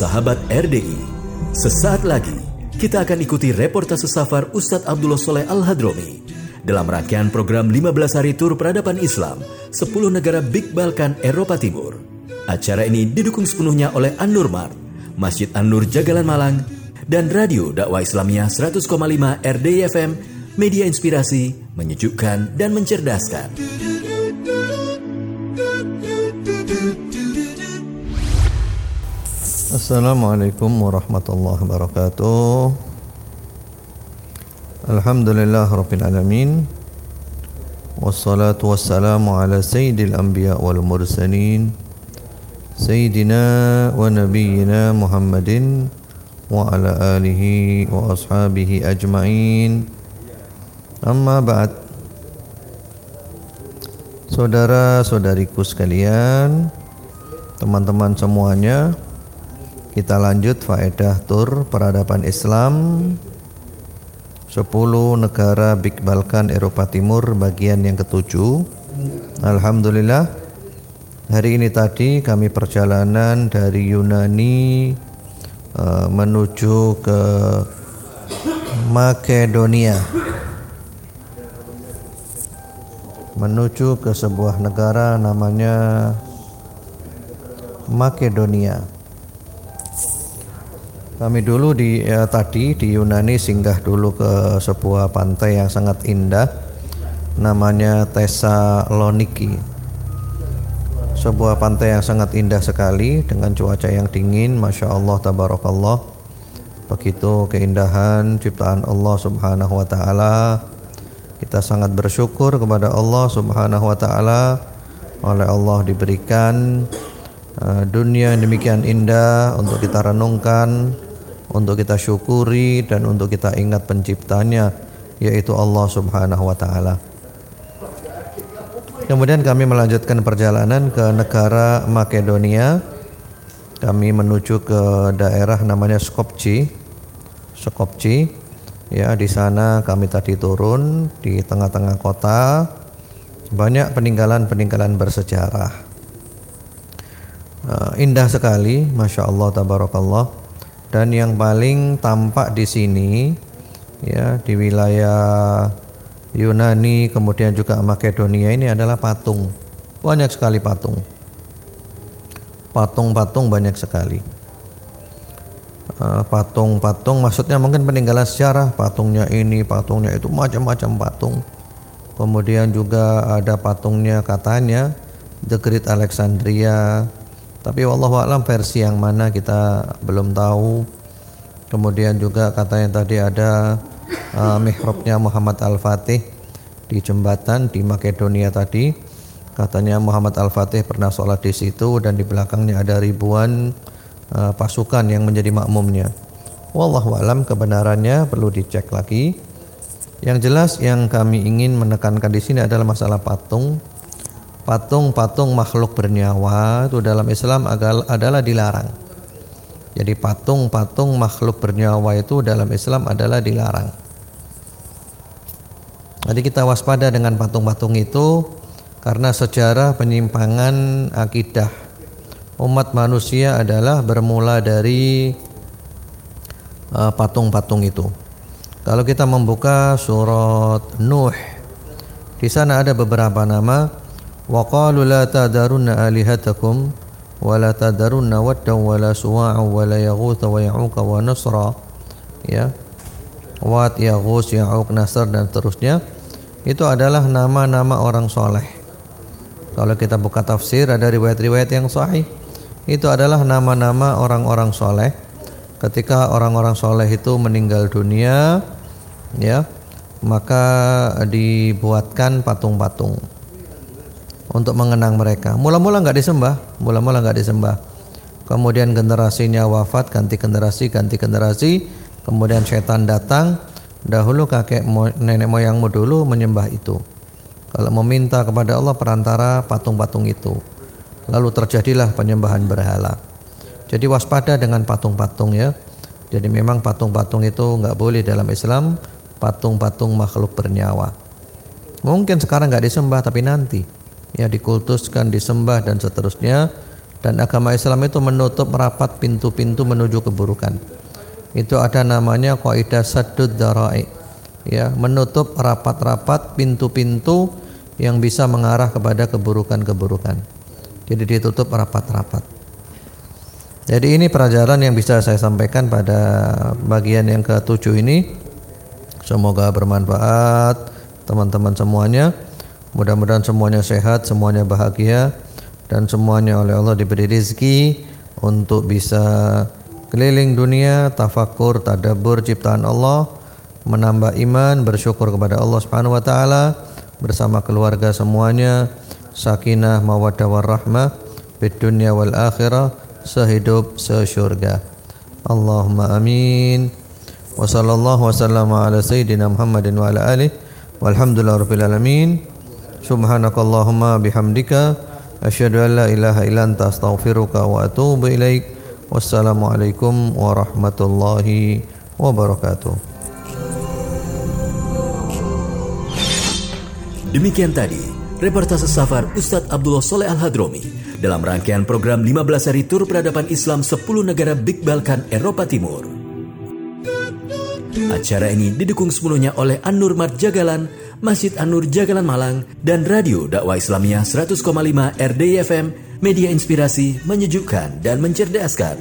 Sahabat RDI, sesaat lagi kita akan ikuti reportase safar Ustadz Abdullah Soleh Al-Hadromi dalam rangkaian program 15 hari tur peradaban Islam 10 negara Big Balkan Eropa Timur. Acara ini didukung sepenuhnya oleh An-Nur Mart, Masjid An-Nur Jagalan Malang, dan Radio Dakwah Islamiyah 100,5 RDI FM, media inspirasi, menyejukkan, dan mencerdaskan. Assalamualaikum warahmatullahi wabarakatuh. Alhamdulillah Rabbil Alamin. Wassalatu wassalamu ala sayyidil anbiya wal mursalin. Sayyidina wa nabiyyina Muhammadin Wa ala alihi wa ashabihi ajma'in. Amma ba'd. Saudara-saudariku sekalian Teman-teman semuanya kita lanjut faedah tur peradaban Islam. 10 negara Big Balkan Eropa Timur bagian yang ketujuh. Alhamdulillah hari ini tadi kami perjalanan dari Yunani uh, menuju ke Makedonia. Menuju ke sebuah negara namanya Makedonia kami dulu di ya, tadi di Yunani singgah dulu ke sebuah pantai yang sangat indah namanya Thessaloniki. Sebuah pantai yang sangat indah sekali dengan cuaca yang dingin, masya Allah tabarakallah. Begitu keindahan ciptaan Allah Subhanahu wa taala. Kita sangat bersyukur kepada Allah Subhanahu wa taala oleh Allah diberikan uh, dunia yang demikian indah untuk kita renungkan untuk kita syukuri dan untuk kita ingat penciptanya yaitu Allah Subhanahu wa taala. Kemudian kami melanjutkan perjalanan ke negara Makedonia. Kami menuju ke daerah namanya Skopje. Skopje. Ya, di sana kami tadi turun di tengah-tengah kota. Banyak peninggalan-peninggalan bersejarah. Uh, indah sekali, masya Allah, tabarakallah dan yang paling tampak di sini ya di wilayah Yunani kemudian juga Makedonia ini adalah patung. Banyak sekali patung. Patung-patung banyak sekali. Eh, patung-patung maksudnya mungkin peninggalan sejarah patungnya ini patungnya itu macam-macam patung. Kemudian juga ada patungnya katanya The Great Alexandria tapi wallahu alam versi yang mana kita belum tahu. Kemudian juga katanya tadi ada uh, mihrabnya Muhammad Al-Fatih di jembatan di Makedonia tadi. Katanya Muhammad Al-Fatih pernah sholat di situ dan di belakangnya ada ribuan uh, pasukan yang menjadi makmumnya. Wallahu alam kebenarannya perlu dicek lagi. Yang jelas yang kami ingin menekankan di sini adalah masalah patung patung-patung makhluk bernyawa itu dalam Islam adalah dilarang. Jadi patung-patung makhluk bernyawa itu dalam Islam adalah dilarang. Jadi kita waspada dengan patung-patung itu karena sejarah penyimpangan akidah umat manusia adalah bermula dari uh, patung-patung uh, itu. Kalau kita membuka surat Nuh, di sana ada beberapa nama وقالوا لا la آلهتكم ولا wa ودا ولا سواع ولا يغوث ويعوق wa la yaghutha wa ya'uqa ya. Wat yaghus nasr dan seterusnya. Itu adalah nama-nama orang soleh. Kalau kita buka tafsir ada riwayat-riwayat yang sahih. Itu adalah nama-nama orang-orang soleh. Ketika orang-orang soleh itu meninggal dunia ya maka dibuatkan patung-patung untuk mengenang mereka. Mula-mula nggak disembah, mula-mula nggak disembah. Kemudian generasinya wafat, ganti generasi, ganti generasi. Kemudian setan datang. Dahulu kakek nenek moyangmu dulu menyembah itu. Kalau meminta kepada Allah perantara patung-patung itu. Lalu terjadilah penyembahan berhala. Jadi waspada dengan patung-patung ya. Jadi memang patung-patung itu nggak boleh dalam Islam. Patung-patung makhluk bernyawa. Mungkin sekarang nggak disembah tapi nanti ya dikultuskan, disembah dan seterusnya dan agama Islam itu menutup rapat pintu-pintu menuju keburukan. Itu ada namanya kaidah saddud darai. Ya, menutup rapat-rapat pintu-pintu yang bisa mengarah kepada keburukan-keburukan. Jadi ditutup rapat-rapat. Jadi ini pelajaran yang bisa saya sampaikan pada bagian yang ketujuh ini. Semoga bermanfaat teman-teman semuanya. Mudah-mudahan semuanya sehat, semuanya bahagia dan semuanya oleh Allah diberi rezeki untuk bisa keliling dunia, tafakur, tadabbur ciptaan Allah, menambah iman, bersyukur kepada Allah Subhanahu wa taala bersama keluarga semuanya, sakinah, mawaddah warahmah fid dunya wal akhirah, sehidup sesyurga. Allahumma amin. Wa sallallahu ala sayyidina Muhammadin wa ala alihi walhamdulillahi rabbil alamin. Subhanakallahumma bihamdika Asyhadu an la ilaha illa anta astaghfiruka wa atubu ilaik. Wassalamualaikum warahmatullahi wabarakatuh. Demikian tadi reportase safar Ustadz Abdullah Soleh Al-Hadromi dalam rangkaian program 15 hari tur peradaban Islam 10 negara Big Balkan Eropa Timur. Acara ini didukung sepenuhnya oleh An-Nur Jagalan, Masjid An-Nur Jagalan Malang, dan Radio Dakwah Islamiyah 100,5 RDI FM, media inspirasi, menyejukkan, dan mencerdaskan.